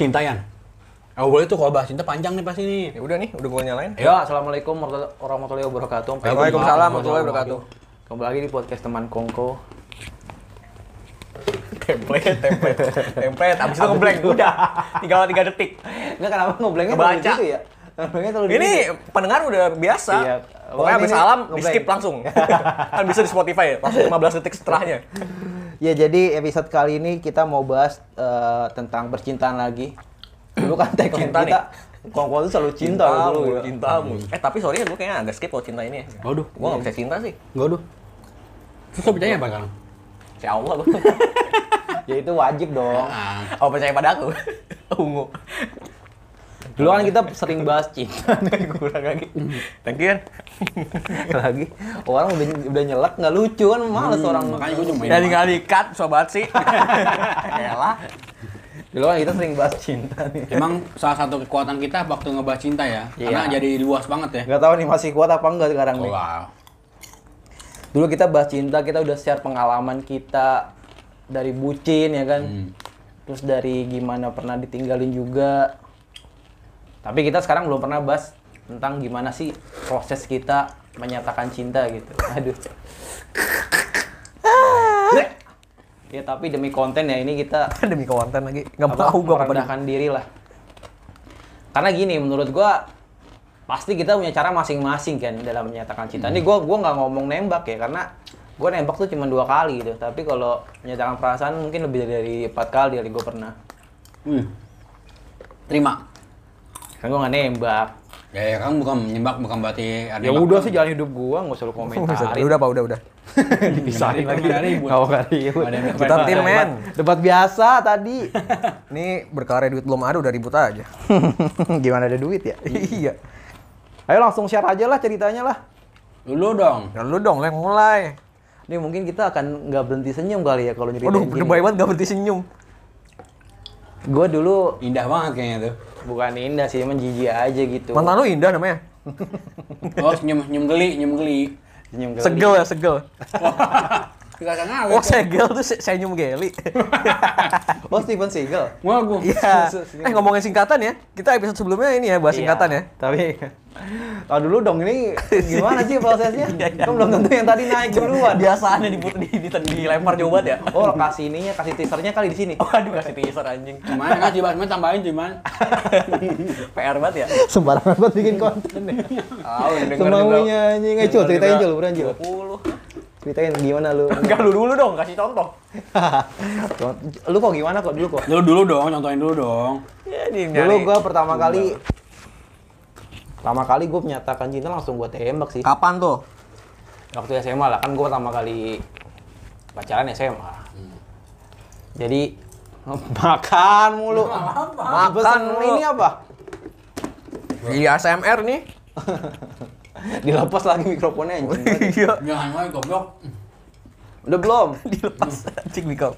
cinta Yan. Oh boleh tuh kalau bahas cinta panjang nih pasti nih. Ya udah nih, udah gue nyalain. Ya, assalamualaikum warahmatullahi wabarakatuh. Waalaikumsalam warahmatullahi wabarakatuh. Kembali lagi di podcast teman Kongko. Template, template, template. Abis itu ngeblank, udah. Tinggal 3 detik. Enggak kenapa ngeblanknya terlalu gitu ya? Ngeblanknya terlalu Ini gitu. pendengar udah biasa. Iya. Pokoknya abis salam, di skip langsung. kan bisa di Spotify ya, langsung 15 detik setelahnya. Ya jadi episode kali ini kita mau bahas eh, tentang percintaan lagi. Dulu kan tagline Cinta nih. kita Kongko itu selalu cinta dulu ya. cintamu. Eh tapi sorry ya, gue kayaknya agak skip kalau cinta ini. Waduh. Gue gak bisa cinta sih. Waduh. Terus lo percaya apa sekarang? Ya Allah gue. Ya itu wajib dong. Oh percaya pada aku. Ungu. Dulu kan kita sering bahas cinta Kurang lagi. Thank you. Lagi. Orang udah udah nyelak nggak lucu kan males orang. makanya gue cuma main. Ya tinggal di-cut, sobat sih. Elah. Dulu kan kita sering bahas cinta nih. Emang salah satu kekuatan kita waktu ngebahas cinta ya, karena Iya. jadi luas banget ya. Nggak tahu nih masih kuat apa enggak sekarang nih. Wow. Dulu kita bahas cinta, kita udah share pengalaman kita dari bucin ya kan. Hmm. Terus dari gimana pernah ditinggalin juga. Tapi kita sekarang belum pernah bahas tentang gimana sih proses kita menyatakan cinta gitu. Aduh. ya tapi demi konten ya ini kita Demi konten lagi. Gak apa, mau gue merendahkan diri lah. Karena gini, menurut gua pasti kita punya cara masing-masing kan dalam menyatakan cinta. Ini gua gua nggak ngomong nembak ya, karena gua nembak tuh cuma dua kali gitu. Tapi kalau menyatakan perasaan mungkin lebih dari empat kali kali gua pernah. Hmm. Terima. Kan gua nggak nembak. Ya, ya kan bukan menyembak, bukan berarti ada Ya udah sih jalan hidup gua, nggak usah lu komentarin. Udah, Pak, udah, udah. Dipisahin lagi. Nggak usah ribut. Ada yang ribut. Kita tim, men. Debat biasa tadi. Ini berkarya duit belum ada, udah ribut aja. Gimana ada duit ya? iya. Ayo langsung share aja lah ceritanya lah. Dulu dong. Ya lu dong, yang mulai. Nih mungkin kita akan nggak berhenti senyum kali ya kalau nyeritain Waduh, gini. udah baik banget gak berhenti senyum. Gue dulu Indah banget kayaknya tuh. Bukan indah sih, emang jijik aja gitu. Mantan lu indah namanya. Oh, senyum senyum geli, senyum geli. Senyum kali. Segel ya, segel. Ngawet. Oh, segel tuh se- senyum geli. Oh, Steven Seagal. Wah, gua. Iya. Eh ngomongin singkatan ya. Kita episode sebelumnya ini ya bahas singkatan ya. Tapi tahu dulu dong ini gimana sih prosesnya? Kan belum tentu yang tadi naik duluan. Biasaannya di, di, di, dilempar jauh banget ya. Oh, kasih ininya, kasih teasernya kali di sini. Waduh, kasih teaser anjing. Gimana kan coba cuma tambahin cuman. PR banget ya. Sembarangan buat bikin konten ya. Ah, denger Semaunya anjing. Eh, Cul, ceritain Cul, Cul. 20. Ceritain gimana lu. Enggak lu dulu dong, kasih contoh. lu kok gimana kok dulu kok? Dulu dulu dong, contohin dulu dong. Ya, ini Dulu gua pertama kali pertama kali gue menyatakan cinta langsung gue tembak sih. Kapan tuh? waktu SMA lah kan gue pertama kali pacaran SMA jadi makan mulu Makan pesan mulu. ini apa Di ASMR nih. dilepas lagi mikrofonnya anjing Iya. Jangan main goblok. udah belum Dilepas anjing Miko.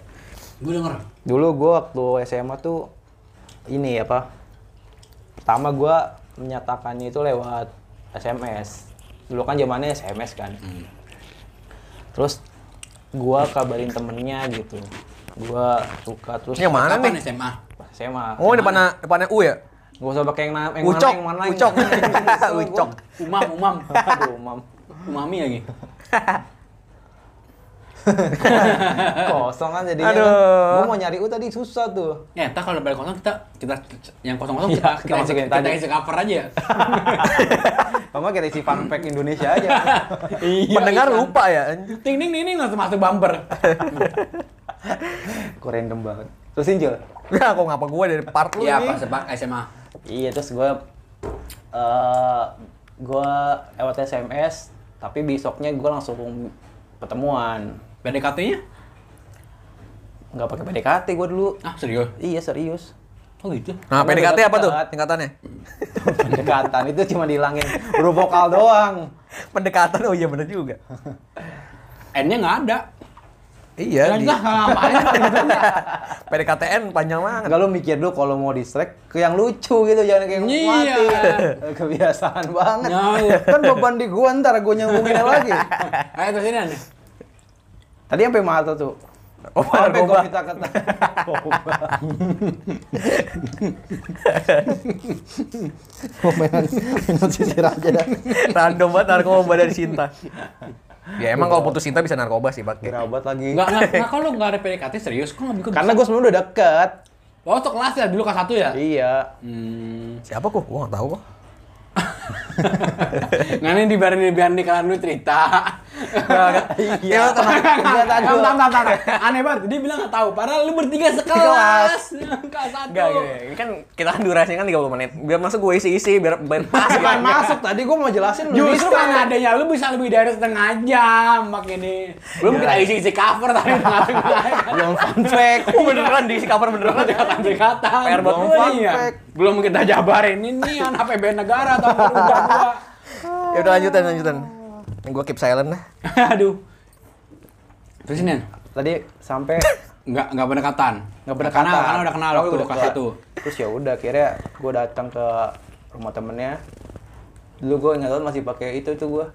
Gue denger. dulu gue waktu SMA tuh ini apa pertama gue menyatakannya itu lewat SMS dulu kan zamannya SMS kan Hmm. terus gue kabarin temennya gitu gue suka terus Yang mana nih? SMA? SMA Oh, depannya depannya U ya? Gak usah pakai yang, yang Ucok, mana, yang mana, yang ucok. mana. Ucok. Umam, umam. Aduh, mam. Umami lagi. Kosong kan jadinya. Aduh. Kan. Gua mau nyari U tadi susah tuh. Ya, entar kalau balik kosong kita kita yang kosong-kosong kita kita kita, tadi. isi cover aja. Sama kita isi fun fact Indonesia aja. Iya. Pendengar iya. lupa ya. Ting ting ting langsung masuk bumper. Kok random banget. Terusin Jul. Ya, kok ngapa gua dari part lu Iya, nih? pas sepak SMA. Iya, terus gue eh gue lewat SMS, tapi besoknya gue langsung ketemuan. PDKT-nya? Nggak pakai PDKT gue dulu. Ah, serius? Iya, serius. Oh gitu. Nah, Karena PDKT apa tuh tingkatannya? Pendekatan itu cuma dihilangin huruf vokal doang. Pendekatan, oh iya bener juga. N-nya nggak ada. Iya, ngapain? PDKTN panjang banget. Enggak lu mikir dulu kalau mau distract ke yang lucu gitu jangan kayak yang Iya. mati. Kebiasaan banget. Iya. Kan beban di gua ntar gua nyambunginnya lagi. Ayo terus ini nih. Tadi sampai mata tuh. Oh, Sampai narkoba. minta kata. Mau mainan, mainan sisir aja dah. Random banget narkoba dari Sinta. Ya emang kalau putus cinta bisa narkoba sih, Bak. Gerabat lagi. Enggak, enggak, enggak kalau enggak ada PDKT serius, kok enggak bikin? Karena gue sebenarnya udah deket. Oh, tuh kelas ya, dulu kelas 1 ya? Iya. Hmm. Siapa kok? Gua nggak tahu kok. Nggak nih di biar di biar di kalian dulu cerita. Iya. Enggak tam, tam. Aneh banget, dia bilang nggak tahu. Padahal lu bertiga sekelas. Kelas satu. Enggak gini. Ini kan kita kan durasinya kan 30 menit. Biar masuk gue isi-isi biar biar pas. Bukan masuk tadi gue mau jelasin lu Justru kan adanya lu bisa lebih dari setengah jam makanya. Belum kita isi-isi cover tadi. Belum fun fact. Oh beneran diisi cover beneran. Kata-kata. PR buat Belum fun iya. fact. Belum kita jabarin ini an HPB negara atau udah gua. Ya udah lanjutan lanjutan. Gue keep silent dah. Aduh. Terus ini? Tadi sampai nggak nggak pendekatan. nggak pendekatan. Karena, karena udah kenal waktu Oh, udah kelas udah. satu. Terus ya udah akhirnya gue datang ke rumah temennya. Dulu gue ingat masih pakai itu tuh gue.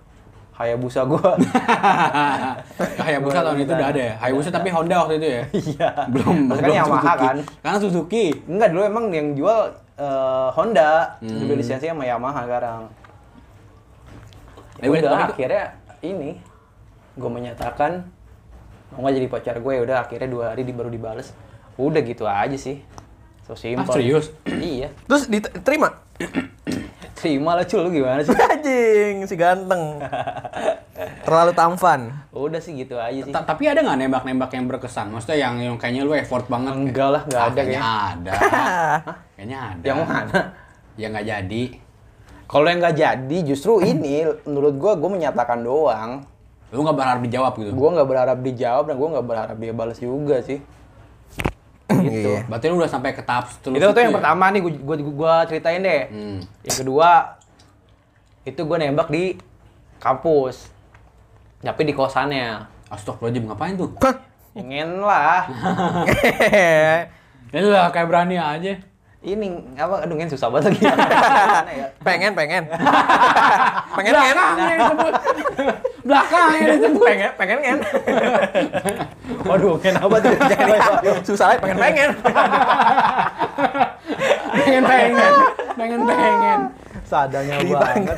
Hayabusa gue. Hayabusa tahun itu udah ada ya. Hayabusa tapi Honda waktu itu ya. Iya. Belum Maksudnya belum Yamaha Suzuki. kan. Karena Suzuki. Enggak dulu emang yang jual eh, Honda, Hmm. lisensinya sama Yamaha sekarang. Ya udah, udah tapi- akhirnya ini gue menyatakan mau nggak jadi pacar gue ya udah akhirnya dua hari di, baru dibales. Udah gitu aja sih. So simple. Ah, serius? iya. Terus diterima? Terima lah cul lu gimana sih? Anjing, si ganteng. Terlalu tampan. Udah sih gitu aja sih. Ta- Tapi ada nggak nembak-nembak yang berkesan? Maksudnya yang, yang kayaknya lu effort banget? Enggak lah, nggak Ah, ada kayaknya kayaknya. ada. kayaknya ada. Yang mana? Yang nggak jadi. Kalau yang nggak jadi justru ini menurut gue gue menyatakan doang. Lu nggak berharap dijawab gitu. Gue nggak berharap dijawab dan gue nggak berharap dia balas juga sih. gitu. Iya. Berarti lu udah sampai ke tahap seterusnya. Itu tuh yang ya? pertama nih gue gua, gua ceritain deh. Hmm. Yang kedua itu gue nembak di kampus. Tapi di kosannya. Astagfirullahaladzim, ngapain tuh? Ingin lah. Ya lah, kayak berani aja. Ini apa? Aduh, ingin susah banget lagi. Ya? pengen, pengen. pengen kan? Belakangnya disebut. Belakangnya disebut. Pengen, pengen kan? Waduh, kenapa tuh? Susah, pengen, pengen. pengen pengen. Pengen pengen. Sadanya banget.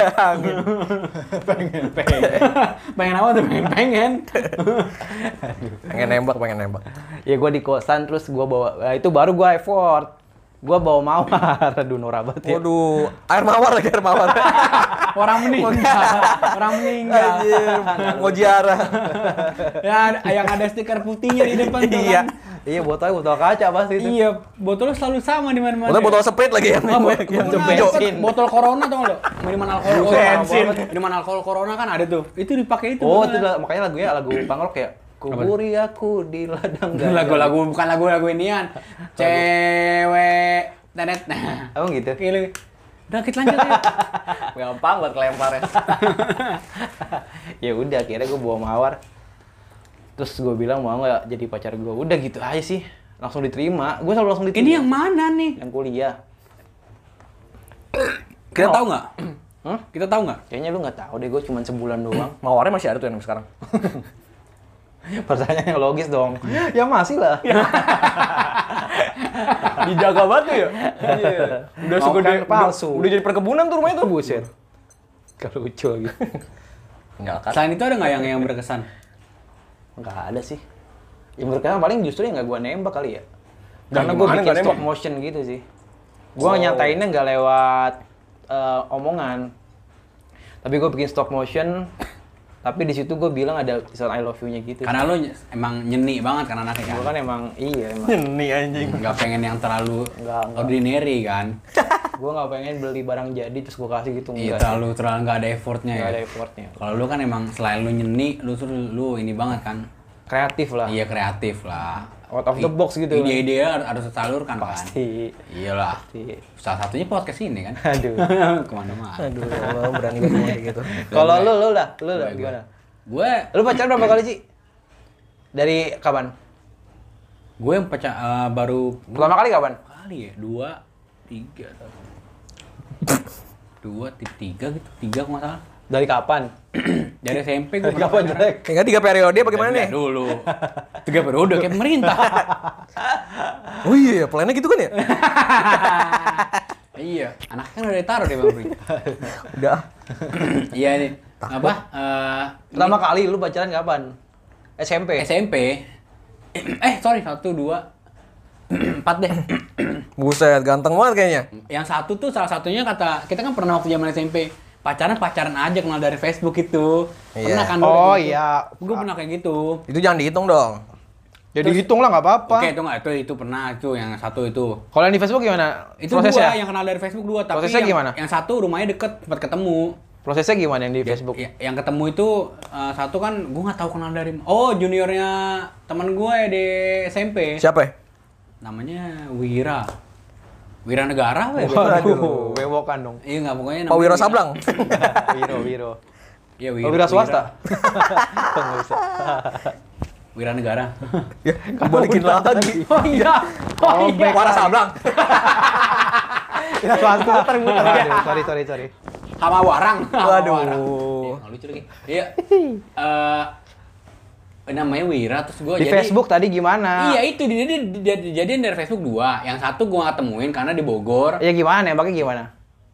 Pengen pengen. pengen apa tuh? Pengen pengen. pengen nembak, pengen nembak. Ya gue di kosan terus gue bawa, nah, itu baru gue effort. Gue bawa mawar, aduh norak banget ya. Waduh, air mawar lagi, air mawar. Orang meninggal. Orang meninggal. Anjir, mau ziarah. Ya, yang ada stiker putihnya di depan tuh Iya. kan. Iya botolnya botol kaca pasti itu. Iya, botolnya selalu sama di mana-mana. Botol botol Sprite lagi yang Oh, yang hijau. bensin. Botol Corona tau lo? Minuman alkohol. Oh, Bensin. Minuman alkohol Corona kan ada tuh. Itu dipakai itu. Oh, itu makanya lagunya lagu pangrok ya. Kuburi aku di ladang gajah. lagu-lagu bukan lagu-lagu inian. Cewek tenet. Nah. Emang gitu? Gila. Udah kita lanjut ya. Gampang buat kelemparnya. ya udah akhirnya gue bawa mawar. Terus gue bilang mau nggak jadi pacar gue. Udah gitu aja sih. Langsung diterima. Gue selalu langsung diterima. Ini yang mana nih? yang kuliah. Kita tahu nggak? Hah? Kita tahu nggak? Kayaknya lu nggak tahu deh. Gue cuma sebulan doang. Mawarnya masih ada tuh yang sekarang. Pertanyaan yang logis dong. ya masih lah. Dijaga banget tuh ya. Iya. Udah Mau segede kan palsu. Udah, udah jadi perkebunan tuh rumahnya tuh. Buset. Kalau lucu lagi. Enggak kan. Selain itu ada nggak yang yang berkesan? Nggak ada sih. Yang berkesan paling justru yang nggak gue nembak kali ya. Karena gue gimana bikin nggak stop nembak? motion gitu sih. Gue Oh. nyatainnya nggak lewat eh, omongan. Tapi gue bikin stop motion. Tapi di situ gue bilang ada tulisan I love you-nya gitu. Karena lu ny- emang nyeni banget kan anaknya gue kan. kan emang iya emang. Ini anjing. Nggak pengen yang terlalu Nggak, nggak. ordinary kan. gue nggak pengen beli barang jadi terus gue kasih gitu Iya enggak. terlalu terlalu nggak ada effortnya Nggak ya. ada effortnya. Kalau lu kan emang selain lu nyeni, lu tuh lu ini banget kan. Kreatif lah. Iya kreatif lah. Out of the box gitu. Ide-ide harus tersalurkan kan. Pasti. Iyalah. Pasti. Salah satunya podcast ini kan. Aduh. Ke mana-mana. Aduh, Allah berani banget ngomong gitu. Kalau lu lu lah, lu lah Gue- gimana? Gue Lu pacaran berapa kali sih? Dari kapan? gue yang pacar eh, baru Pertama kali kapan? kali ya dua tiga dua ti- tiga gitu tiga kalau nggak salah Dari kapan? Dari SMP gue Dari kapan jelek? Tinggal tiga periode bagaimana nih? Dulu. Tiga periode kayak pemerintah. Oh iya, plannya gitu kan ya? iya, anaknya kan udah ditaruh di pemerintah. Udah. iya nih. Apa? Eh, Pertama kali lu pacaran kapan? SMP. SMP. Eh, sorry, satu, dua, empat deh. Buset, ganteng banget kayaknya. Yang satu tuh salah satunya kata kita kan pernah waktu zaman SMP pacaran pacaran aja kenal dari Facebook itu. Pernah Iya. kan? Oh iya. Gue pernah kayak gitu. Itu jangan dihitung dong. Jadi hitung lah nggak apa-apa. Oke, itu nggak itu itu pernah itu yang satu itu. Kalau yang di Facebook gimana? Itu Prosesnya? dua yang kenal dari Facebook dua, tapi Prosesnya yang, gimana? yang satu rumahnya deket, sempat ketemu. Prosesnya gimana yang di Facebook? Ya, yang ketemu itu eh, satu kan gue nggak tahu kenal dari oh juniornya teman gue di SMP Siapa ya? namanya Wira Wira Negara apa ya? Waduh, bewokan dong. iya nggak pokoknya Pak Wiro namanya- Sablang. Wiro, Wiro. Iya Oh, Wira swasta. Wira Negara ya, balikin lagi. oh iya oh iya Wara Sablang. Wira swasta. Aduh, sorry, sorry, sorry. sama Warang Waduh. Warang. Iya, nggak lucu lagi iya Eh, namanya Wira terus gue Di Facebook tadi gimana? Iya itu dia- jadian dari Facebook dua. Yang satu gua nggak temuin karena di Bogor. Ya gimana? Nembaknya gimana?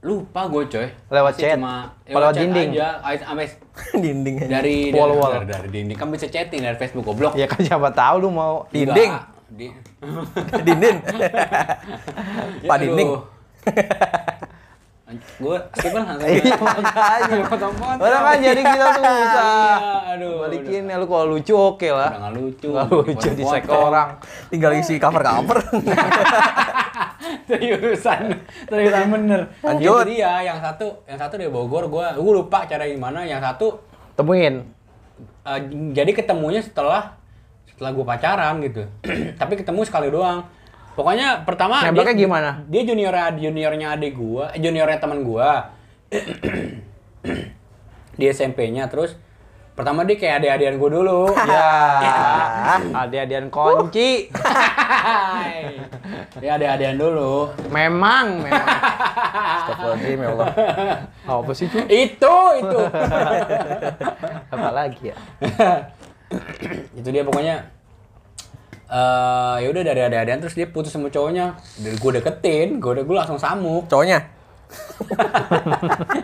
Lupa gue coy. Lewat Pasti chat? Cuma, ya, lewat chat dinding? Aja. Sampai Dinding aja. dari Wall, dari, wall. dari, dari dinding kan bisa chatting dari Facebook goblok. Ya kan siapa tahu lu mau Dinding. Di... Dinding. Pak Dinding. Gue skip lah. Iya makanya. Kan jadi kita tuh bisa. Iya, aduh. Balikin ya lu kalau lucu oke Udah lah. nggak lucu. Nggak lucu di orang. Tinggal isi cover-cover. seriusan seriusan bener Lanjut. itu dia yang satu yang satu dari Bogor gue gue lupa cara gimana yang satu Temuin. eh, jadi ketemunya setelah setelah gue pacaran gitu tapi ketemu sekali doang pokoknya pertama Nembaknya gimana? dia junior juniornya adik gue eh, juniornya teman gue di SMP-nya terus pertama dia kayak adik-adian gue dulu Ya. Ade-adean kunci. Dia adik-adian dulu Memang, memang. Astagfirullahaladzim ya Allah. Apa sih itu? itu itu Apa lagi ya? itu dia pokoknya eh ya udah dari ada-adaan terus dia putus sama cowoknya dari gue deketin gue udah gue langsung samuk Cowoknya?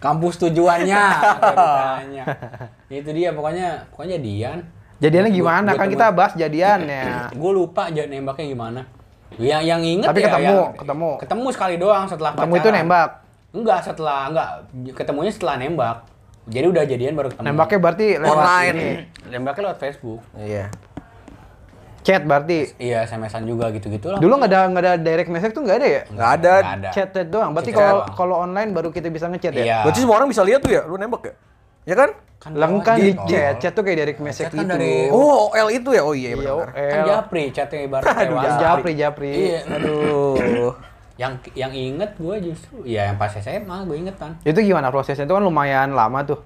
kampus tujuannya ditanya itu dia pokoknya pokoknya Dian Jadiannya Gua- gimana? gua Kan temen- kita bahas jadiannya. gue lupa aja nembaknya gimana yang yang inget Tapi ya, ketemu, yang- ketemu. ketemu sekali doang setelah Ketemu itu pacaran. nembak. enggak setelah enggak ketemunya setelah nembak jadi udah jadian baru ketemu Nembaknya berarti lewat Online. ini. nembaknya lewat Facebook Iya. Chat berarti. iya SMS-an juga gitu-gitu lah Dulu nggak ada nggak ada direct message tuh nggak ada ya? Nggak ada. Nggak ada. Chat chat doang. Berarti kalau kalau online baru kita bisa ngechat ya? iya Berarti semua orang bisa lihat tuh ya, lu nembak ya? Ya kan? Kan di Gitu. chat, chat tuh kayak direct message kan gitu. dari- Oh, OL itu ya? Oh iya, Iya, benar. kan OL. japri chatnya ibarat kayak Aduh. Japri, japri. Iya. Aduh. yang yang inget gue justru ya yang pas SMA gue inget kan Itu gimana prosesnya? Itu kan lumayan lama tuh.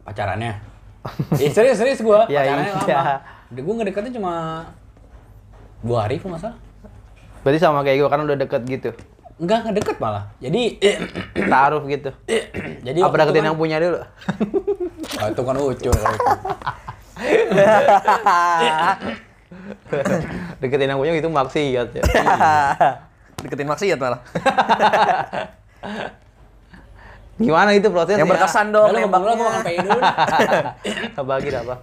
pacarannya eh, serius serius gue Ya, pacarannya iya. lama gue ngedeketin cuma dua hari nggak salah Berarti sama kayak gue kan udah deket gitu. enggak nggak deket malah jadi Taruh gitu. jadi Apa itu deketin kan- yang punya dulu? Oh, itu kan ucul kalau itu. deketin yang punya gitu maksiat ya. Deketin maksiat malah. Gimana itu prosesnya? Yang berkesan dong Udah, lu ngomong dulu, gue PI dulu Apa lagi apa?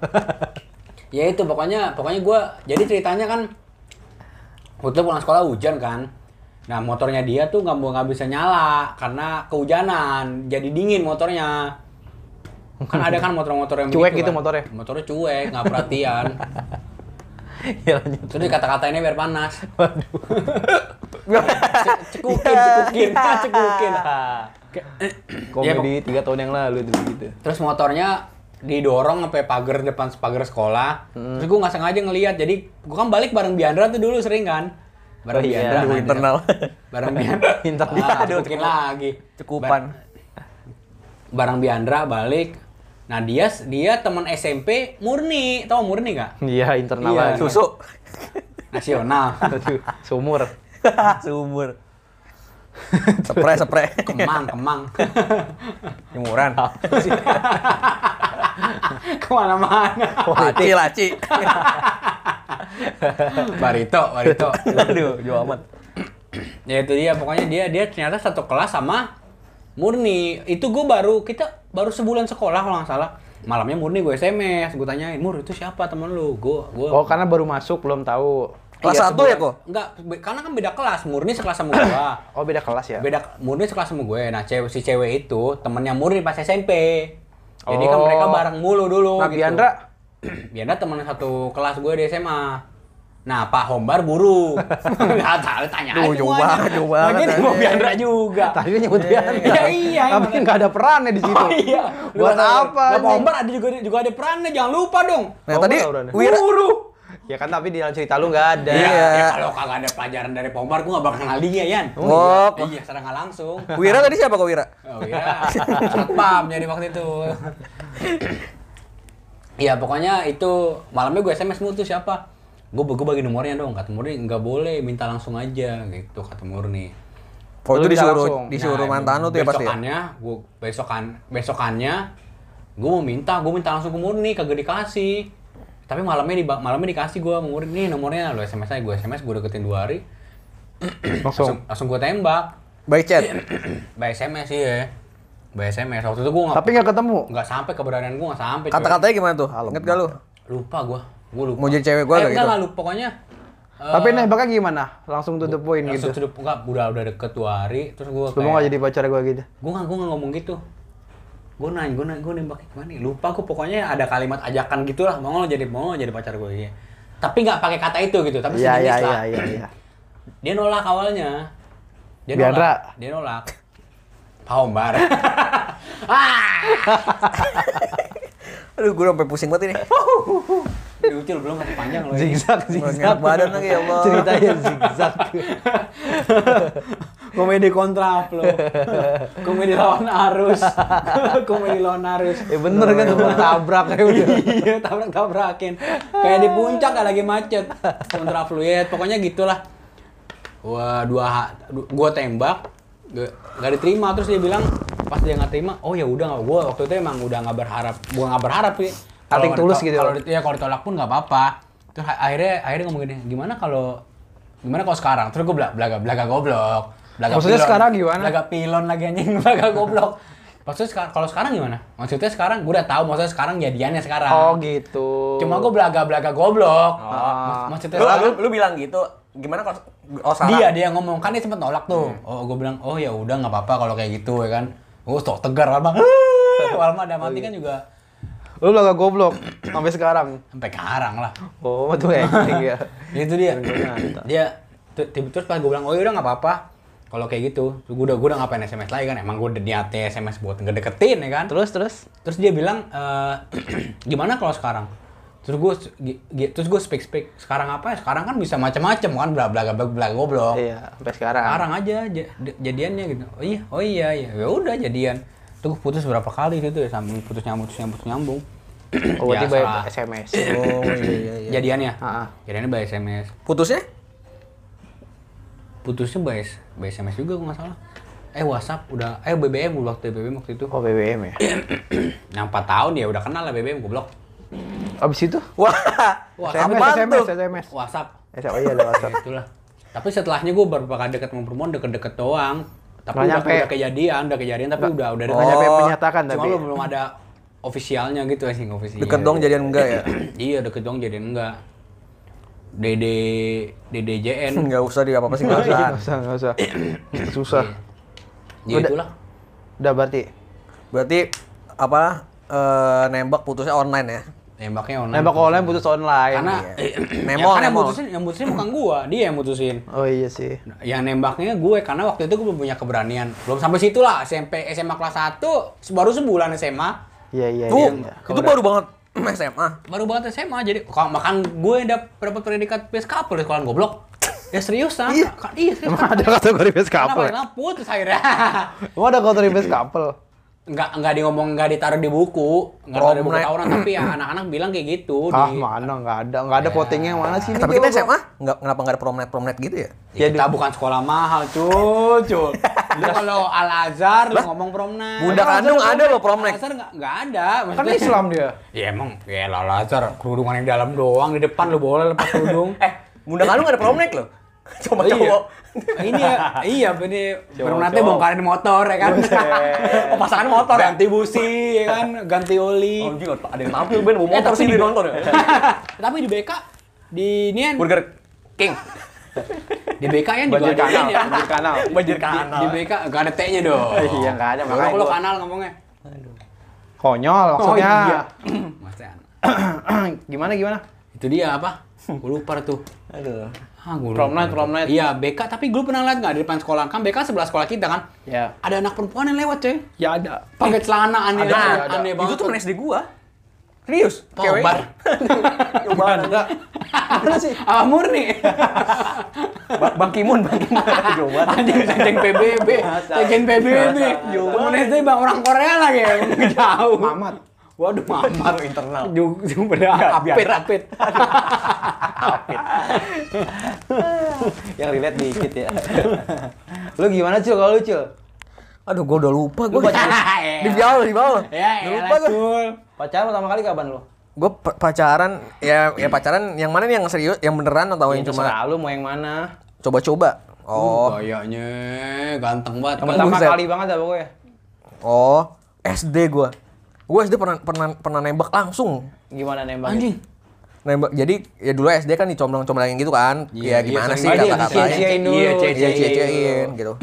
ya itu pokoknya pokoknya gue jadi ceritanya kan waktu itu pulang sekolah hujan kan nah motornya dia tuh nggak mau nggak bisa nyala karena kehujanan jadi dingin motornya kan ada kan motor-motor yang Cuek gitu kan. motornya? motornya cuek nggak perhatian ya lanjut. terus dikata-katainnya biar panas Waduh. Ce- cekukin cekukin cekukin Komedi tiga tahun yang lalu tuh gitu. terus motornya didorong sampai pagar depan pagar sekolah Hmm. terus gue nggak sengaja ngelihat jadi gue kan balik bareng Biandra tuh dulu sering kan bareng Oh iya, Biandra kan. internal. bareng Biandra Internal. ah, Aduh, cepukin lagi Cukupan. Ba- bareng Biandra balik nah dia dia teman SMP murni tau murni gak Iya internal Iya. Susu. nasional sumur. Sumur. Spray, spray. Kemang, kemang. Jemuran. Ke mana-mana. Laci, laci. Barito, Barito. Aduh, jauh amat. ya itu dia, pokoknya dia dia ternyata satu kelas sama Murni. Itu gue baru, kita baru sebulan sekolah kalau nggak salah. Malamnya Murni gue SMS, gue tanyain, Mur itu siapa temen lu? Gue, gue Oh, karena baru masuk belum tahu. Kelas Iya, satu ya, kok? Enggak, be- karena kan beda kelas. Murni sekelas sama gua. Oh, beda kelas ya? beda Murni sekelas sama gue. Nah, cewek si cewek itu temennya Murni pas SMP. Jadi kan Oh. mereka bareng mulu dulu Nah, gitu. Biandra? Biandra temen satu kelas gue di SMA. Nah, Pak Hombar buru. Enggak tahu tanya Duh, aja jauh banget, jauh banget mau Biandra juga. Tadi nyebut Biandra. Iya, iya, Tapi emang. nggak ada perannya di situ. Oh iya. Buat apa? Pak? Hombar ada juga juga ada perannya, jangan lupa dong. Nah, Oh, tadi. Wira Buru. Ya kan tapi di dalam cerita lu nggak ada. Iya. Iya. Ya, kalau kagak ada pelajaran dari Pombar, gue gak bakal kenal dia, Yan. Oh, Iya, secara nggak langsung. Wira tadi siapa kok Wira? Oh iya, satpam jadi waktu itu. Iya, pokoknya itu malamnya gue SMS mulu tuh siapa? Gue gue bagi nomornya dong, kata Murni nggak boleh, minta langsung aja gitu kata Murni. Oh, itu disuruh langsung. disuruh Nah, mantan lu tuh ya pasti. ya? Besokannya, gue besokan besokannya gue mau minta, gue minta langsung ke Murni, kagak dikasih. Tapi malamnya di malamnya dikasih gue Murni, nih nomornya lo SMS aja, gue SMS gue deketin dua hari, langsung Langsung. gue tembak. By chat. By SMS sih ya. By SMS waktu itu gue nggak Tapi nggak ketemu. nggak sampai keberadaan gue nggak sampai. coy. Kata-katanya gimana tuh? Ingat gak lu? lupa gue, gue lupa. Mau jadi cewek gua eh, enggak gitu? lupa pokoknya. eh, Tapi nembaknya gimana? Langsung to the point langsung gitu. sudah enggak udah udah deket dua hari terus gue Lu mau nggak jadi pacar gua gitu? gue nggak gue nggak ngomong gitu gue nanya gue nanya gue nembak gimana nih? lupa gue pokoknya ada kalimat ajakan gitulah. Mau lo jadi mau lo jadi pacar gue ya tapi nggak pakai kata itu gitu tapi Iya sejenis iya lah. iya iya. iya. dia nolak awalnya. Dia nolak. Dia nolak. Pak Ombar ah! Aduh, gue sampai pusing banget ini. Diucil belum masih panjang loh. Zigzag zigzag. badan lagi ya Allah. Ceritanya zigzag. komedi kontraflow komedi lawan arus komedi lawan arus Ya bener kan tuh tabrak kayak udah. iya tabrak tabrakin kayak di puncak kayak lagi macet kontraflow ya pokoknya gitulah wah dua ha- du- gua tembak gak, gak diterima terus dia bilang pas dia nggak terima oh ya udah nggak gua waktu itu emang udah nggak berharap gua nggak berharap sih Nothing Kalau- tulus gitu kalau loh. di- ya kalau ditolak pun nggak apa-apa terus akhirnya akhirnya ngomong gini gimana kalau gimana kalau sekarang terus gua bela- belaga belaga goblok belaga Maksudnya sekarang gimana? belaga pilon lagi anjing belaga goblok maksudnya sekarang kalau sekarang gimana maksudnya sekarang gua udah tahu maksudnya sekarang jadiannya sekarang Oh gitu. cuma gua belaga belaga goblok Ah. maksudnya Lu, lu, sekarang lu bilang gitu. Gimana kalau oh salah? dia dia ngomong kan dia sempet nolak tuh oh gue bilang oh ya udah nggak apa-apa kalau kayak gitu ya kan oh sok tegar Walma Walma ada mati kan juga Lu laga goblok sampai sekarang. sampai karang lah. Oh, tuh acting ya. itu dia. Dia terus pas gue bilang oh ya udah nggak apa-apa. Kalau kayak gitu gue udah gue udah ngapain sms lagi kan? Emang gue udah niatnya sms buat ngedeketin ya kan? Terus terus? Terus dia bilang eh, gimana kalau sekarang? Terus gue terus gue speak speak sekarang apa? Sekarang kan bisa macam-macam kan? Bla bla bla bla goblok. Iya sampai sekarang. sekarang aja jadiannya gitu. Oh iya oh iya iya. Ya udah jadian tuh gua putus berapa kali gitu ya sambil putus nyambung putus nyambung putus nyambung Oh, berarti Biasa. by SMS. Oh iya iya iya. jadiannya jadiannya by sms Putusnya? putusnya by, S- by sms juga gua nggak salah eh WhatsApp udah eh BBM gua waktu BBM waktu itu Oh, BBM ya. yang 4 tahun ya udah kenal lah BBM goblok Abis itu? Wah. Wah, SMS, SMS? SMS. WhatsApp Eh, Oh iya ada WhatsApp. itulah tapi setelahnya gue baru bakal deket sama perempuan deket-deket doang tapi Nggak udah, nyampe. udah kejadian udah kejadian tapi udah udah Nggak deket nyampe Oh, menyatakan cuma tapi. lu belum ada ofisialnya gitu sih ofisialnya Deket dong jadian enggak ya? iya deket dong jadian enggak Dede DDJN Enggak usah di apa-apa sih enggak usah. Nggak usah, nggak usah. Susah. ya Udah. itulah Udah berarti. Berarti apa eh, nembak putusnya online ya? Nembaknya online Nembak online putus online. karena Iya. ya Nemol, kan yang mutusin yang mutusin bukan gua dia yang mutusin Oh iya sih. yang nembaknya gue karena waktu itu gue belum punya keberanian belum sampai situ lah SMP SMA kelas 1 baru sebulan SMA Iya iya Tuh, iya. itu baru banget SMA. baru banget SMA jadi kalau makan gue dap dapat predikat best couple di sekolah goblok ya seriusan iya iya serius Emang ada kategori best couple? paling putus akhirnya Emang ada kategori best couple? Nggak nggak di ngomong nggak ditaruh di buku nggak taruh di buku tawuran tapi ya anak-anak bilang kayak gitu Ah, di mana nggak ada, nggak ada votingnya mana sih? Eh, ini tapi kita? SMA nggak kenapa nggak ada promnet promnet gitu ya? Ya, kita bukan sekolah mahal, cuy, cuy. Lu kalau Al Azhar lu ngomong promna. Bunda Kandung ada loh promnet. Al Azhar nggak nggak ada. Kan maksudnya. Islam dia. Ya emang, ya Al Azhar kerudungan yang dalam doang di depan lu boleh lepas kerudung. Eh, Bunda Kandung ada promnet loh. Coba Oh, iya. cowok. ini ya, iya ini promnatnya bongkarin motor ya kan. Oh, pasangan motor ya? Ganti busi ya kan, ganti oli. Oh, anjing, ada yang tampil Ben bawa Eh, motor tapi sih di- nonton ya. Tapi di BK di nian Burger King. di BK kan juga ada kanal, ini ya. banjir kanal. Banjir Di, kanal. di BK enggak ada T-nya dong. Iya, nggak ada, makanya kalau kanal ngomongnya. Konyol maksudnya. Oh iya. Gimana gimana? Itu dia apa? Gue lupa tuh. Aduh. Ah, lupa. Prom night, prom night. Iya, BK. Tapi gue pernah lihat nggak di depan sekolah? Kan BK sebelah sekolah kita kan. Ya. Ada anak perempuan yang lewat, coy. Ya ada. Pakai celana aneh, Ada, aneh, ada, ada. aneh banget. Itu tuh SD gua. Serius? Pobar. Coba ada. Mana sih? Ah, murni. Bang Kimun, Bang Kimun. Coba. Anjing, PBB. Ceng PBB. Temen SD bang orang Korea lagi. Jauh. Mamat. Waduh, Mamat. internal. Pada biar. apit, apit. Yang relate dikit ya. lu gimana Cil kalau lu Cil? Aduh, gua udah lupa Lu gua. pacaran, Di bawah, di bawah. Ya, Udah ya lupa gua. Sul. pacaran pertama kali kapan lu? Gue pacaran ya ya pacaran yang mana nih yang serius, yang beneran atau yang Ya, cuma lu mau yang mana? coba-coba? Oh, Kayaknya ganteng banget. Yang pertama kali banget ya pokoknya. oh, SD gua. Gua SD pernah pernah pernah nembak langsung. Gimana nembaknya? Anjing. Nembak. Jadi ya dulu SD kan dicomblong-comblangin gitu kan. Iya, ya gimana iya, sih sering kata-katanya. Iya, Iya, cie-ciein. gitu.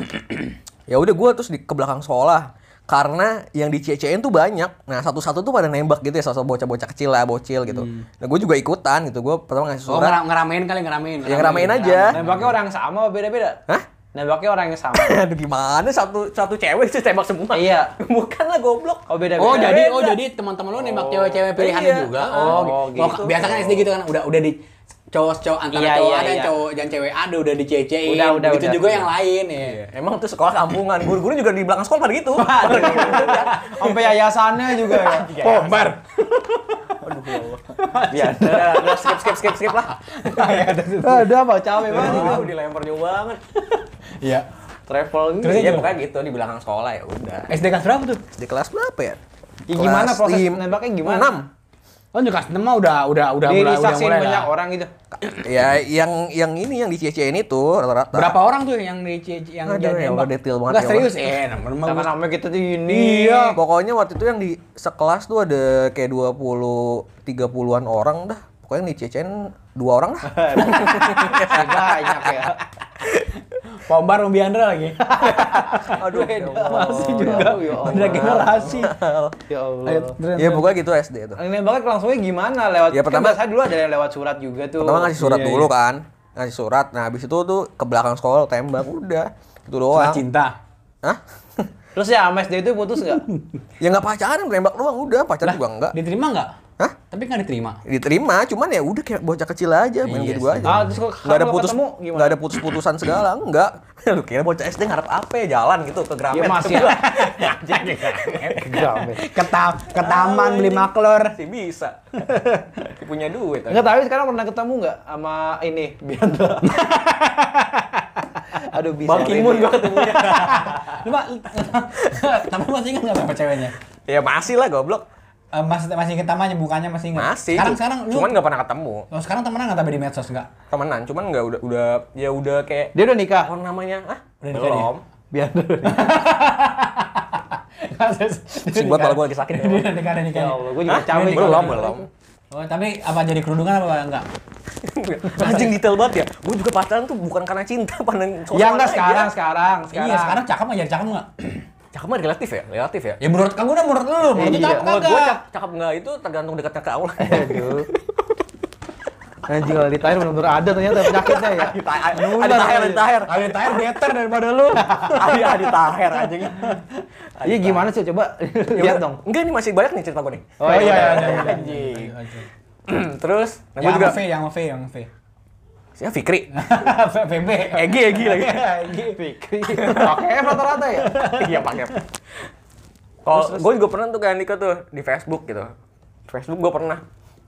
ya udah gua terus di ke belakang sekolah. Karena yang dicie-ciein tuh banyak. Nah, satu-satu tuh pada nembak gitu ya, sosok bocah-bocah kecil lah, bocil gitu. Nah, gue juga ikutan gitu. Gue pertama ngasih Oh, surat. ngera- ngeramein kali, ngeramein. Ya, ngeramein aja. Nembaknya orang sama apa beda-beda? Hah? Nembaknya orang yang sama. Aduh gimana satu satu cewek sih tembak semua. Iya. Bukan lah goblok. Oh beda-beda. Oh jadi oh Beda. jadi teman-teman lo nembak cewek-cewek pilihannya Iya. juga. Oh, Oh, gitu. gitu. Oh, biasa kan SD gitu kan udah udah di cowok-cowok antara iya, cowok iya, ada iya. cowok dan cewek ada udah dicecein. Udah, udah, gitu udah. juga udah. yang lain ya. iya. Emang tuh sekolah kampungan, guru-guru juga di belakang sekolah pada gitu. Sampai yayasannya juga ya. pomer Aduh, ya udah, skip, skip, skip, skip lah. ada iya, apa? cawe banget. Udah, dilempar jauh banget. Iya. Travel gitu. ini ya pokoknya gitu di belakang sekolah ya udah. SD kelas berapa tuh? di kelas berapa ya? Ya, gimana proses nembaknya gimana? 6. Kan juga custom mah udah udah udah mulai udah mulai banyak lah. orang gitu. ya yang yang ini yang di ini tuh rata-rata. Berapa orang tuh yang di CCN yang Ada ya, udah detail banget. Enggak ya serius eh nama nama kita tuh ini. Iya, pokoknya waktu itu yang di sekelas tuh ada kayak 20 30-an orang dah. Pokoknya yang di CCN dua orang lah. Banyak ya. Pombar sama Biandra lagi. Aduh, Masih juga. Ya Allah. Beda generasi. Ya Allah. Ayo, Ya terus. pokoknya gitu SD itu. Yang nembaknya langsungnya gimana? Lewat Ya, pertama- kan biasanya dulu ada yang lewat surat juga tuh. Pertama ngasih surat Iya, dulu iya. kan. Ngasih surat. Nah, habis itu tuh ke belakang sekolah tembak udah. Itu Surat doang. cinta. Hah? Terus ya sama SD itu putus nggak? ya nggak pacaran, tembak doang udah. Pacaran juga enggak. Diterima nggak? Hah? Tapi nggak diterima. Diterima, cuman ya udah kayak bocah kecil aja, main Iya gitu gua sih. aja. Ah, terus Nggak ada putus, ketemu gimana? nggak ada putus-putusan segala, enggak. Lu kira bocah SD ngarep apa ya jalan gitu ke Gramet. Ya masih. Ketam, ke taman beli maklor. Masih bisa. Punya duit. Enggak, tapi sekarang pernah ketemu nggak sama ini Biandra? Aduh bisa. Bang Kimun gua ketemunya. Lu Pak, tapi masih ingat nggak sama ceweknya? ya masih lah goblok. Eh, masih masih inget namanya, bukannya masih ingat? Masih. Sekarang sekarang lu. Cuman nggak pernah ketemu. Oh, sekarang temenan nggak tapi di medsos nggak? Temenan, cuman nggak udah udah ya udah kayak Dia udah nikah. apa namanya? Ah, Udah nikah belum. Biandra. Sing buat malah gua lagi sakit. Dia udah nikah, udah nikah. Ya Allah, gua juga capek. Belum, kalau- belum. Oh, tapi apa jadi kerudungan apa enggak? Anjing detail banget ya. Gue juga pacaran tuh bukan karena cinta, pandang Ya enggak aja. sekarang, sekarang, sekarang. Iya, sekarang cakep jadi cakep nggak? Cakep mah relatif ya, relatif ya. Ya menurut kamu udah menurut lu, menurut lu Iya. cakep Menurut gue kagak? cakep nggak itu tergantung dekatnya ke Allah. Aduh. Anjing kalau ditanya benar-benar ada ternyata penyakitnya ya. Adi Taher, Adi Taher. Ada tayar better daripada lu. Adi Adi Taher anjing. Iya gimana sih coba lihat dong. Enggak ini masih banyak nih cerita gue nih. Oh iya, iya, iya, iya. Anjing. Terus, nah gue Yang juga V, yang V, yang V. Ya Fikri. VB. Egi, Egi lagi. Egi. Pakai F rata-rata ya? Iya pakai. Kalau gue juga pernah tuh kayak Andika tuh di Facebook gitu. Facebook gue pernah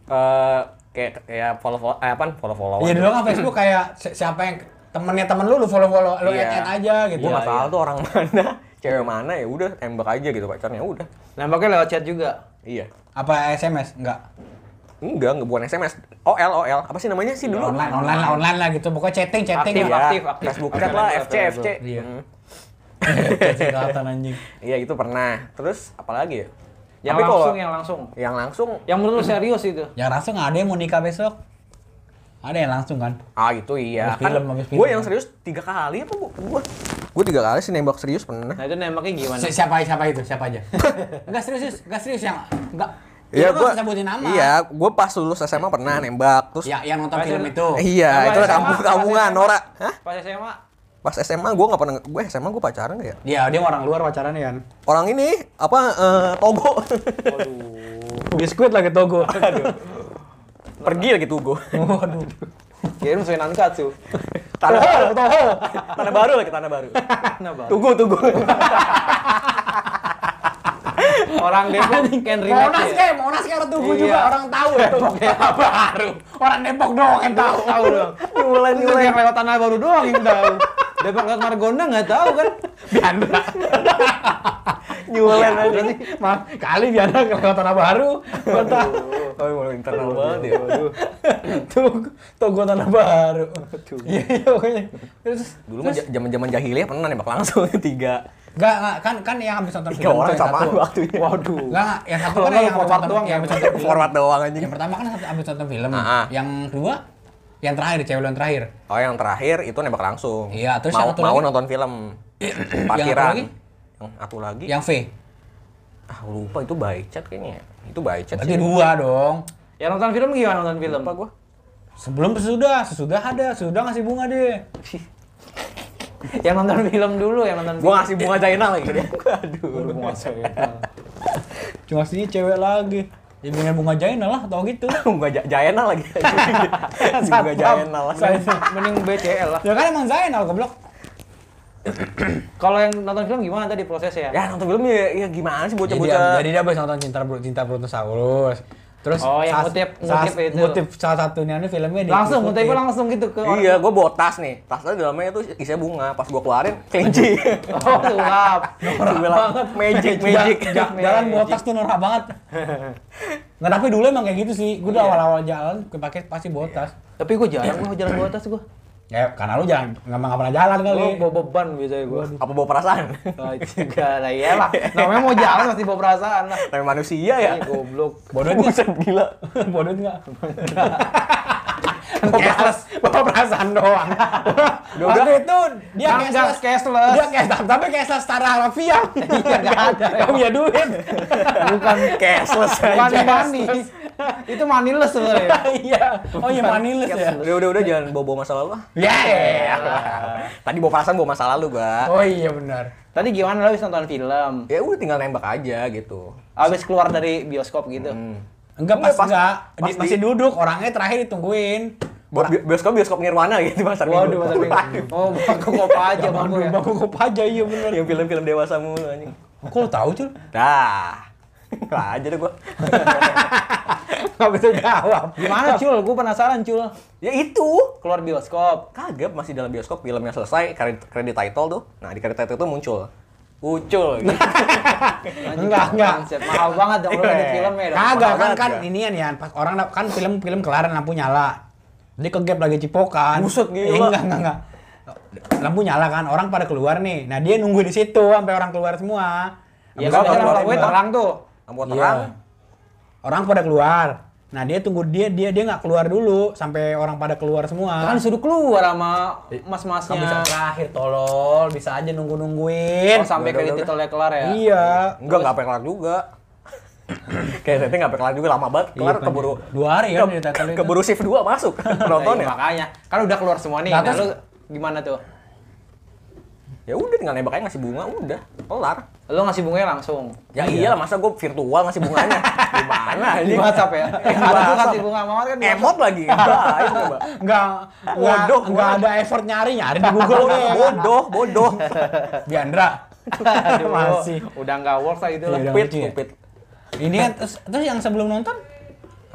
eh kayak kayak follow follow eh, apa follow follow. Iya dulu kan Facebook kayak si- siapa yang temennya temen lu lu follow follow lu Iya. add add aja gitu. Gue nggak tahu tuh orang mana, cewek mana ya udah tembak aja gitu pacarnya udah. Nembaknya lewat chat juga. Iya. Apa SMS? Enggak. Enggak, enggak bukan SMS. OL, OL. Apa sih namanya sih dulu? Online online lah online lah gitu. Pokoknya chatting chatting. Aktif, lah. aktif, aktif. Facebook Aktif, chat lah, FC. FC. Iya. Hmm. Anjing. Iya, itu pernah. Terus apalagi ya? Yang Tapi kalau- langsung, yang langsung. Yang langsung Yang menurut serius itu. Ya langsung ada yang mau nikah besok. Ada yang langsung kan? Ah itu iya. Habis film, habis film. Gue yang serius tiga kali apa bu? Gue gue tiga kali sih nembak serius pernah. Nah itu nembaknya gimana? Si- siapa siapa itu? Siapa aja? enggak serius, serius. enggak serius yang enggak. Iya gue. sebutin nama. Iya, gue pas lulus SMA pernah nembak. Terus Ya, yang nonton film itu- iya, itu SMA? kampung kampungan Pas SMA? Nora. Hah? Pas SMA? Pas SMA gue nggak pernah. Gue SMA gue pacaran nggak ya? Dia dia orang luar pacarannya kan. Orang ini apa eh, Togo. Biskuit lagi Togo. Pergi lagi Togo. Waduh. Kirim suinan katsu. Tanah baru, tanah baru lagi tanah baru. Kenapa? Tugu, tugu. Orang Depok can relate Monas ya. kayak Monas kayak orang Tugu Iya. juga orang tahu ya. Baru. Orang Depok doang yang tahu. Tahu dong. Nyulen, Itu yang lewat tanah baru doang yang tahu. Depok lewat Margonda nggak tahu kan? Biandra. Nyulen aja. Berarti mah kali Biandra kalau tanah baru. Gua tahu. Oh, mau internal banget ya. Tugu, Togo tanah baru. Iya, iya pokoknya. Terus Dulu mah zaman-zaman jahiliyah pernah nembak langsung tiga. Enggak, enggak, kan kan yang habis nonton film orang yang samaan satu. waktunya. Waduh. Enggak, yang satu kan yang forward habis nonton doang, yang habis nonton film. Forward doang anjing. Yang pertama kan habis nonton film. Ah, ah. Yang kedua yang terakhir cewek lu yang terakhir. Oh, yang terakhir itu nembak langsung. Iya, terus mau, yang satu mau lagi? nonton film. Yang Parkiran. lagi? Yang satu lagi. Yang V. Ah, lupa itu by chat kayaknya. Itu by chat Berarti dua dong. Ya nonton film gimana nonton film? Lupa gua. Sebelum sesudah, sesudah ada, sesudah ngasih bunga deh. Yang nonton film dulu, yang nonton Gua ngasih bunga Jainal lagi dia. Aduh. Bunga Cuma sini cewek lagi. Ya dengan bunga Jainal lah, tau gitu. Bunga Jainal lagi. bunga Jainal. Mending BCL lah. Ya kan emang Zainal goblok. Kalau yang nonton film gimana tadi prosesnya? Ya nonton film ya, ya gimana sih Jadi dia, bocah-bocah. jadi dia habis nonton Cinta Bro, Cinta Brontosaurus. Terus Oh, yang ngutip- ngutip itu. ngutip salah satunya ini filmnya di langsung, ngutip. langsung gitu ke orang. Iya, gue bawa tas nih. Tasnya dalamnya tuh isinya bunga. Pas gue keluarin, kelinci. Oh, sulap. banget. Magic, magic. ja- jalan botas tuh norak banget. Nggak tapi dulu emang kayak gitu sih. Gue udah awal-awal jalan pakai pasti botas. Tapi gue jarang gue jalan bawa tas gue. Ya karena lu jangan nggak pernah jalan kali. Gue bawa beban biasanya gue. Apa bawa perasaan? Oh, juga lah iyalah. Namanya mau jalan pasti bawa perasaan lah. Namanya manusia ya. Ih, goblok. Bodoh nggak? Buset, gila. Bodoh nggak? Cashless, bawa perasaan doang. Waktu itu dia cashless. cashless. Dia cashless, tapi cashless secara harfiah. Iya nggak ada. Kamu punya duit. Bukan Cashless bukan money. Itu moneyless sebenarnya. Iya. Oh iya manilis ya. Udah, udah, udah, jangan bawa-bawa masa lalu. ah. Ya. Tadi bawa perasaan, bawa masa lalu, gua. Oh iya benar. Tadi gimana lo habis nonton film? Ya udah tinggal nembak aja gitu. Habis keluar dari bioskop gitu. Enggak Enggak, pas pas- enggak, pas Di- di- masih duduk, orangnya terakhir ditungguin. Bi- bioskop bioskop Nirwana gitu pasar Waduh, masa minggu. Oh, bangku kopa aja bangku ya. Bangku kop aja iya bener. Yang film-film dewasa mulu anjing. Kok lu tahu cuy? Dah. Lah aja deh gua. Enggak bisa jawab. Gimana cul? Gue penasaran cul. Ya itu. Keluar bioskop. Kagak masih dalam bioskop filmnya selesai kredit, kredit title tuh. Nah, di kredit title itu muncul. Ucul gitu. Enggak, enggak. Mahal banget dong lo edit filmnya dong. Kagak kan banget kan ya. inian ya, pas orang kan film-film kelar lampu nyala. Dia ke gap lagi cipokan. Buset, gila. Eh, enggak, enggak, enggak. Lampu nyala kan, orang pada keluar nih. Nah, dia nunggu di situ sampai orang keluar semua. Ya kan itu biasanya keluar tuh. Lampu Iya. terang. Orang pada keluar. Nah, dia tunggu dia dia dia nggak keluar dulu sampai orang pada keluar semua. Kan disuruh keluar sama Kan bisa mas-masnya. terakhir tolol, bisa aja nunggu-nungguin. Oh, sampai Udah, kredit titelnya kelar ya. Iya. Enggak, enggak sampai kelar juga. Kayak enggak sampai kelar juga lama banget. Kelar Iya, keburu dua hari kan di title itu. keburu shift 2 masuk Nah, nontonnya. iya, makanya. Kan udah keluar semua nih. Nah, Nah, lu gimana tuh? Ya udah tinggal nembak aja ngasih bunga udah. Kelar. Lu ngasih bunganya langsung. Ya iyalah masa gue virtual ngasih bunganya. Gimana Di? WhatsApp ya. Ada tuh kasih bunga Mawar kan di Emot lagi. Enggak, itu. Enggak, enggak, Bodoh, enggak bodoh. ada effort nyari, nyari di Google deh. Bodoh, bodoh. Diandra, Aduh, Masih. Udah nggak works lah itu lah. Iya, udah Pit, lucu ya? pit. Ini kan terus, terus yang sebelum nonton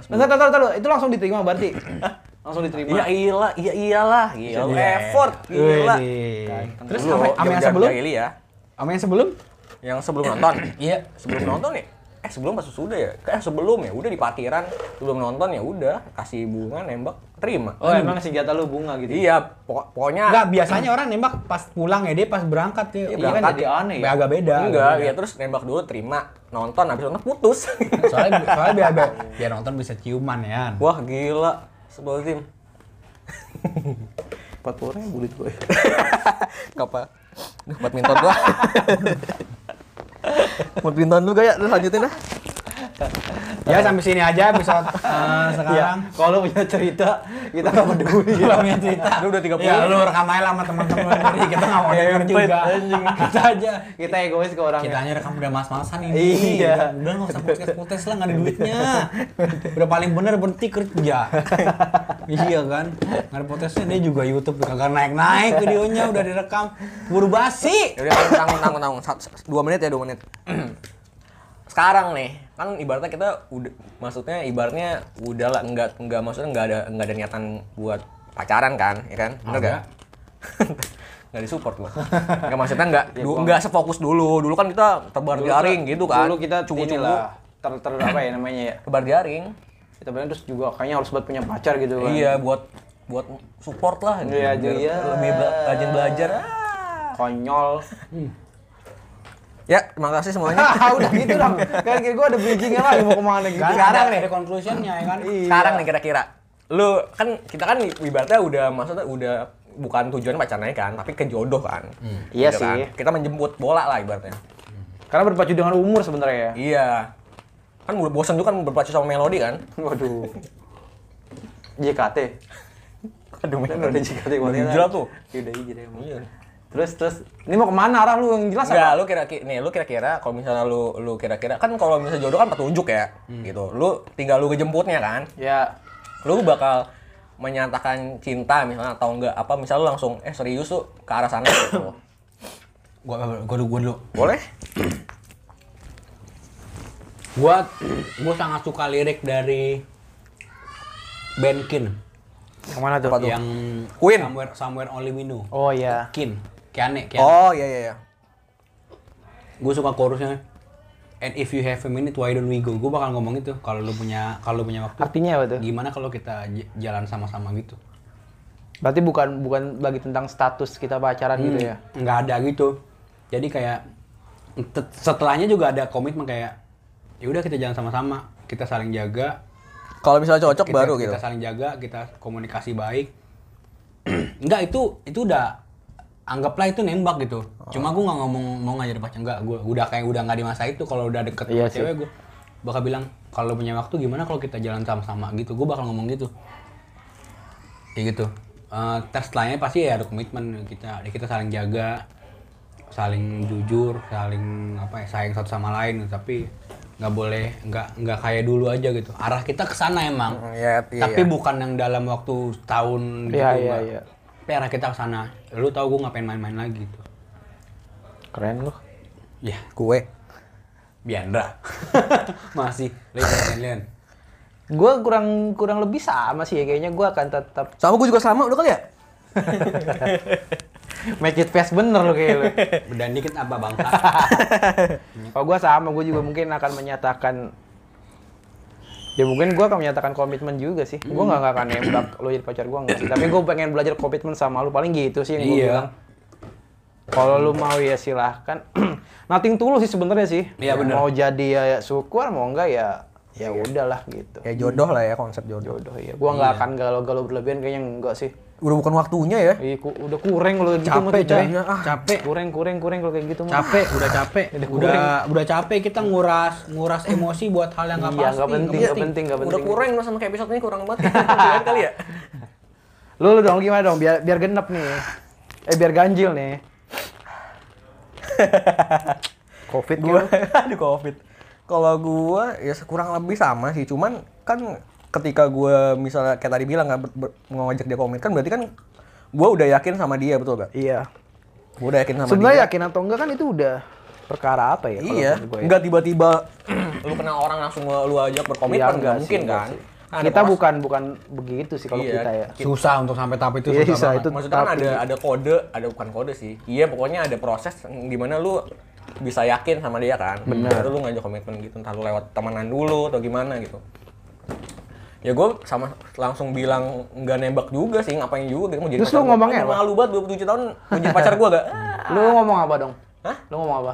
Enggak, tahu tahu itu langsung diterima berarti. langsung diterima. Iya iyalah, iya iyalah, gila Iya. effort, gila. Widih. Terus Dulu, sama, sama yang sebelum? Sama yang sebelum? Yang sebelum nonton. Iya. sebelum nonton ya eh sebelum pas sudah ya kayak sebelum ya udah di parkiran sebelum nonton ya udah kasih bunga nembak terima Oh, emang senjata lu bunga gitu. iya pokok- pokoknya Enggak, biasanya orang nembak pas pulang ya, dia pas berangkat ya. Iya, Iya kan berangkat. jadi aneh ya. Agak beda. agak enggak beda. ya terus nembak dulu terima nonton habis nonton putus Soalnya, soalnya biar, biar, biar nonton bisa ciuman ya. wah gila sebel tim Empat puluh ribu duit gue. Kapa? Duh, badminton gua. Badminton lu gak ya? Lanjutin dah. Ya sampai sini aja episode eh, sekarang. Iya. Kalau punya cerita, kita nggak peduli. Kalau punya cerita. Lu udah 30. Ya lu rekam aja lah sama teman-teman sendiri. Kita nggak mau denger juga. Kita aja. Kita egois ke orangnya. Kita hanya rekam udah mas-masan ini. Iya. Udah nggak usah podcast-podcast lah nggak ada duitnya. Udah paling bener berhenti kerja. iya kan. Nggak ada podcastnya dia juga YouTube kagak naik-naik videonya udah direkam. Buru basi. Ya udah tanggung tanggung tanggung dua menit ya dua menit. Sekarang nih kan ibaratnya kita udah maksudnya ibaratnya udah lah enggak enggak maksudnya enggak ada enggak ada niatan buat pacaran kan ya kan bener Ada. gak? nggak disupport gua nggak maksudnya nggak du- nggak sefokus dulu dulu kan kita tebar jaring gitu kan Dulu kita cukup-cukup ter, ter apa ya namanya ya. tebar jaring Kita bilang terus juga kayaknya harus buat punya pacar gitu kan. iya buat buat support lah gitu. Iya, iya. lebih bela- rajin belajar ah. Konyol. ya terima kasih semuanya Ah, udah gitu dong. Kan gue ada bridgingnya lagi mau ke mana gitu. Kan Sekarang ada, nih. ada conclusionnya ya kan. sekarang nih kira-kira lu kan kita kan ibaratnya udah maksudnya udah bukan tujuan pacarnya kan tapi ke jodoh kan Iya Gitu sih. kan. kita menjemput bola lah ibaratnya Karena berpacu dengan umur sebenarnya ya. iya kan udah bosan juga kan berpacu sama melodi kan Waduh. JKT. aduh Kan udah JKT Udah hijrah tuh. Udah hijrah emang. iya Terus terus ini mau ke mana arah lu yang jelas Enggak, apa? lu kira-kira nih, lu kira-kira kalau misalnya lu lu kira-kira kan kalau misalnya jodoh kan petunjuk ya, gitu. Lu tinggal lu kejemputnya kan. Ya Lu bakal menyatakan cinta misalnya atau enggak apa misalnya lu langsung eh serius tuh ke arah sana gitu. Gua gua dulu, gua dulu. Boleh? Gua gua sangat suka lirik dari band Kin yang mana tuh? Yang Queen. Somewhere, Somewhere Only We Know. Oh iya. Kin. Kiane, Kiane. Oh, iya iya iya. Gue suka chorusnya. And if you have a minute, why don't we go? Gue bakal ngomong itu kalau lu punya kalau lu punya waktu. Artinya apa tuh? Gimana kalau kita jalan sama-sama gitu? Berarti bukan bukan lagi tentang status kita pacaran gitu ya. Nggak ada gitu. Jadi kayak setelahnya juga ada komitmen kayak ya udah kita jalan sama-sama, kita saling jaga, Kalau misalnya cocok kita, baru kita gitu. saling jaga, kita komunikasi baik. Enggak itu itu udah anggaplah itu nembak gitu. Cuma gue nggak ngomong mau ngajar pacar enggak, gue udah kayak udah nggak di masa itu kalau udah deket Iya sama sih. cewek gue bakal bilang kalau punya waktu gimana kalau kita jalan sama-sama gitu. Gue bakal ngomong gitu. Kayak gitu. Eh, tes lainnya pasti ya ada komitmen kita kita saling jaga, saling jujur, saling apa ya sayang satu sama lain tapi nggak boleh nggak nggak kayak dulu aja gitu arah kita ke sana emang Mm, iya, tapi iya. bukan yang dalam waktu tahun gitu Iya, iya, nggak. iya. Tapi arah kita ke sana lu tahu gue ngapain main-main lagi gitu Keren lu. ya Kue. Biandra masih lihat lihat Gue kurang kurang lebih sama sih ya kayaknya gue akan tetap Sama gue juga sama, udah kali ya? make it fast bener lo kayak lu. dan dikit apa bangsa Kalau gue sama, gue juga mungkin akan menyatakan Ya mungkin gue akan menyatakan komitmen juga sih. Gue nggak akan nembak lo jadi pacar gue nggak sih. Tapi gue pengen belajar komitmen sama lu. Paling gitu sih yang gue Iya. bilang. Kalau lu mau ya silahkan. Nothing tulus sih sebenarnya sih. Iya, bener. Mau jadi ya, ya syukur, mau enggak ya ya udahlah gitu. Ya jodoh lah ya konsep jodoh. Jodoh ya. Gue nggak akan galau-galau berlebihan kayaknya enggak sih. Udah bukan waktunya ya. Ih, ku- udah kurang lo gitu capek coy Iya, ah. capek Kurang, kurang, kurang kalau kayak gitu mah. capek udah capek udah udah capek kita nguras nguras emosi buat hal yang nggak Iya, pasti nggak penting, nggak nggak penting, nggak Udah penting. kurang lo sama kayak episode ini kurang banget. Kali ya? Lu, lu dong gimana dong biar biar genep nih. Eh biar ganjil nih. Covid gua di covid kalau gua ya kurang lebih sama sih cuman kan ketika gua misalnya kayak tadi bilang nggak ngajak dia komit kan berarti kan gua udah yakin sama dia betul gak Iya. Gue udah yakin sama Sebenarnya dia. yakin atau enggak kan itu udah perkara apa ya? kalau Iya, gue ya? tiba-tiba lu kenal orang langsung lu ajak berkomitmen Iya, nggak enggak mungkin enggak kan. sih. Nah, kita bukan bukan begitu sih kalau Iya. kita ya. Susah untuk sampai tahap itu Iya, susah banget. itu Maksudnya kan tapi- ada ada kode, ada bukan kode sih. Iya, pokoknya ada proses gimana lu bisa yakin sama dia kan. Benar. Baru lu ngajak komitmen gitu, entah lu lewat temenan dulu atau gimana gitu. Ya gue sama langsung bilang nggak nembak juga sih, ngapain juga mau jadi Terus pacar lu ngomongnya apa? Malu banget 27 tahun mau jadi pacar gue gak? Lu ngomong apa dong? Hah? Lu ngomong apa?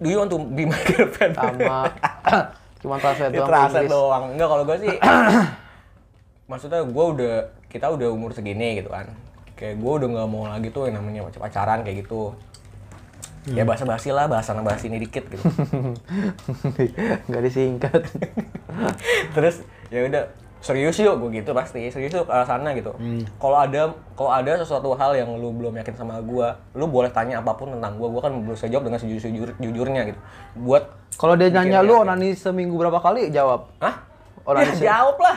Do you want to be my girlfriend? Sama cuma translate Ya, doang translate Inggris. doang. Enggak kalau gue sih maksudnya gue udah kita udah umur segini gitu kan. Kayak gue udah nggak mau lagi tuh yang namanya pacaran kayak gitu. Ya bahasa basi lah, bahasa basi ini dikit gitu. Enggak disingkat. Terus ya udah serius yuk gue gitu pasti serius yuk ke arah sana gitu. Kalau ada kalau ada sesuatu hal yang lu belum yakin sama gue, lu boleh tanya apa pun tentang gue. Gue kan berusaha jawab dengan sejujur jujurnya gitu. Buat Kalau dia nanya lu onani seminggu berapa kali jawab. Hah? Orang ya, jawab lah.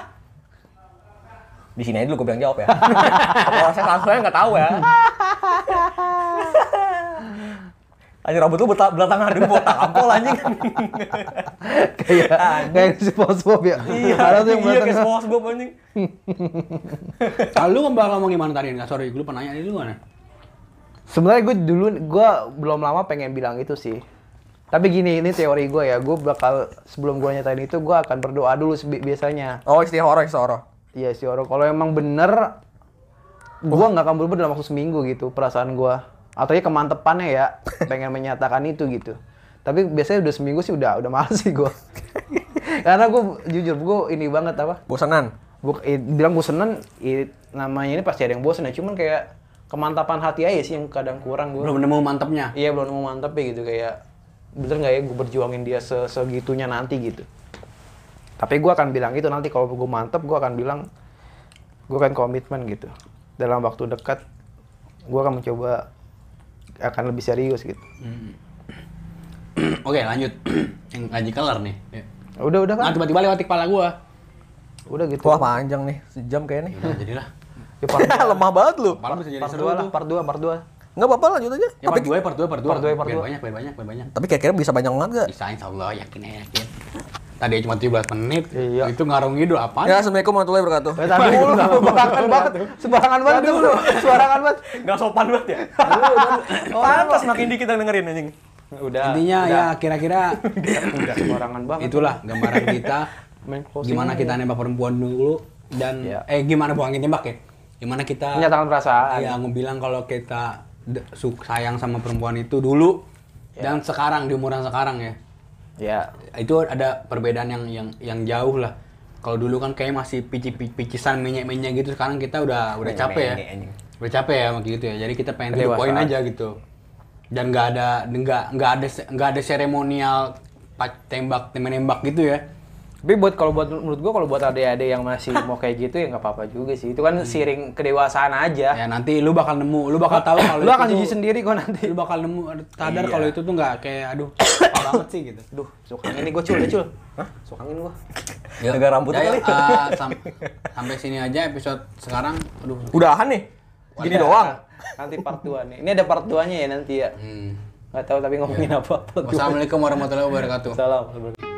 Di sini aja dulu gue bilang jawab ya. Proses langsungnya nggak tahu ya. Anjir rambut lu belakangan dulu buat tampol anjing. Kayak kayak si SpongeBob ya. Ada tuh yang iya kayak. SpongeBob anjing. Kalau lu ngomong ngomong gimana tadi? Enggak, sorry, gue lupa nanya ini lu mana? Sebenarnya gue dulu gue belum lama pengen bilang itu sih. Tapi gini, ini teori gue ya. Gue bakal sebelum gue nyatain itu gue akan berdoa dulu sebi- biasanya. Oh istihara istihara. Iya sih orang. Kalau emang bener, gue nggak akan berubah dalam waktu seminggu gitu perasaan gue. Atau ya kemantepannya ya, pengen menyatakan itu gitu. Tapi biasanya udah seminggu sih udah udah males sih gue. Karena gue jujur gue ini banget apa? Bosanan. Gue bilang bosenan, i- namanya ini pasti ada yang bosen ya. Cuman kayak kemantapan hati aja sih yang kadang kurang gue. Belum nemu mantepnya. Iya belum nemu mantep ya gitu kayak bener nggak ya gue berjuangin dia se segitunya nanti gitu. Tapi gue akan bilang itu nanti kalau gue mantep gue akan bilang gue akan komitmen gitu. Dalam waktu dekat gue akan mencoba akan lebih serius gitu. Oke, lanjut. yang ngaji color nih. Ya. Udah udah kan? Nah, tiba-tiba lewat di kepala gua. Udah gitu. Wah panjang nih, sejam kayaknya nih. Udah, jadilah. Ya, part, Lemah banget lu. Kepala bisa jadi part seru lah, part dua, part dua. Nggak apa-apa lanjut aja. Ya, Tapi part 2, part 2, part 2. Part dua, part dua. banyak, biar banyak, biar banyak. tapi kira-kira bisa banyak banget gak? Bisa insya Allah, yakin ya, yakin. Tadi cuma 17 menit. Iya. Itu ngarung ngidul apaan? Ya, Assalamualaikum warahmatullahi wabarakatuh. Eh, tadi dulu, sembarangan banget, sembarangan banget dulu, sembarangan banget. Nggak sopan banget ya? Pantas makin dikit yang dengerin anjing. Udah. Intinya ya kira-kira udah sembarangan banget. itulah gambaran kita gimana kita nembak perempuan dulu dan Iya. eh gimana bukan nembak ya gimana kita Menyatakan perasaan. Iya, ngebilang kalau kita sayang sama perempuan itu dulu dan sekarang di umuran sekarang ya Ya, itu ada perbedaan yang yang yang jauh lah. Kalau dulu kan kayak masih pici picisan minyak minyak gitu sekarang kita udah udah capek ya. udah capek ya gitu ya. Jadi kita pengen Kedewasaan. poin aja gitu. Dan nggak ada nggak nggak ada nggak ada seremonial tembak menembak gitu ya Tapi buat kalau buat menurut gua kalau buat adik-adik yang masih mau kayak gitu ya nggak apa-apa juga sih. Itu kan siring kedewasaan aja. ya nanti lu bakal nemu lu bakal tahu kalau Lu akan jijik sendiri kok nanti. lu bakal nemu sadar Iya. kalau itu tuh nggak kayak aduh apa banget sih gitu Duh, suka ini gua cul, deh, cul. Hah? Suka angin gua. Jaga rambut ya, kali. ya, eh, sam- sampai sini aja episode sekarang aduh Udahan nih. Gini doang. Nanti part 2 nih. Ini ada part 2-nya ya nanti ya. hmm. Nggak tahu tapi ngomongin apa. Part dua. wassalamualaikum warahmatullahi wabarakatuh Salam.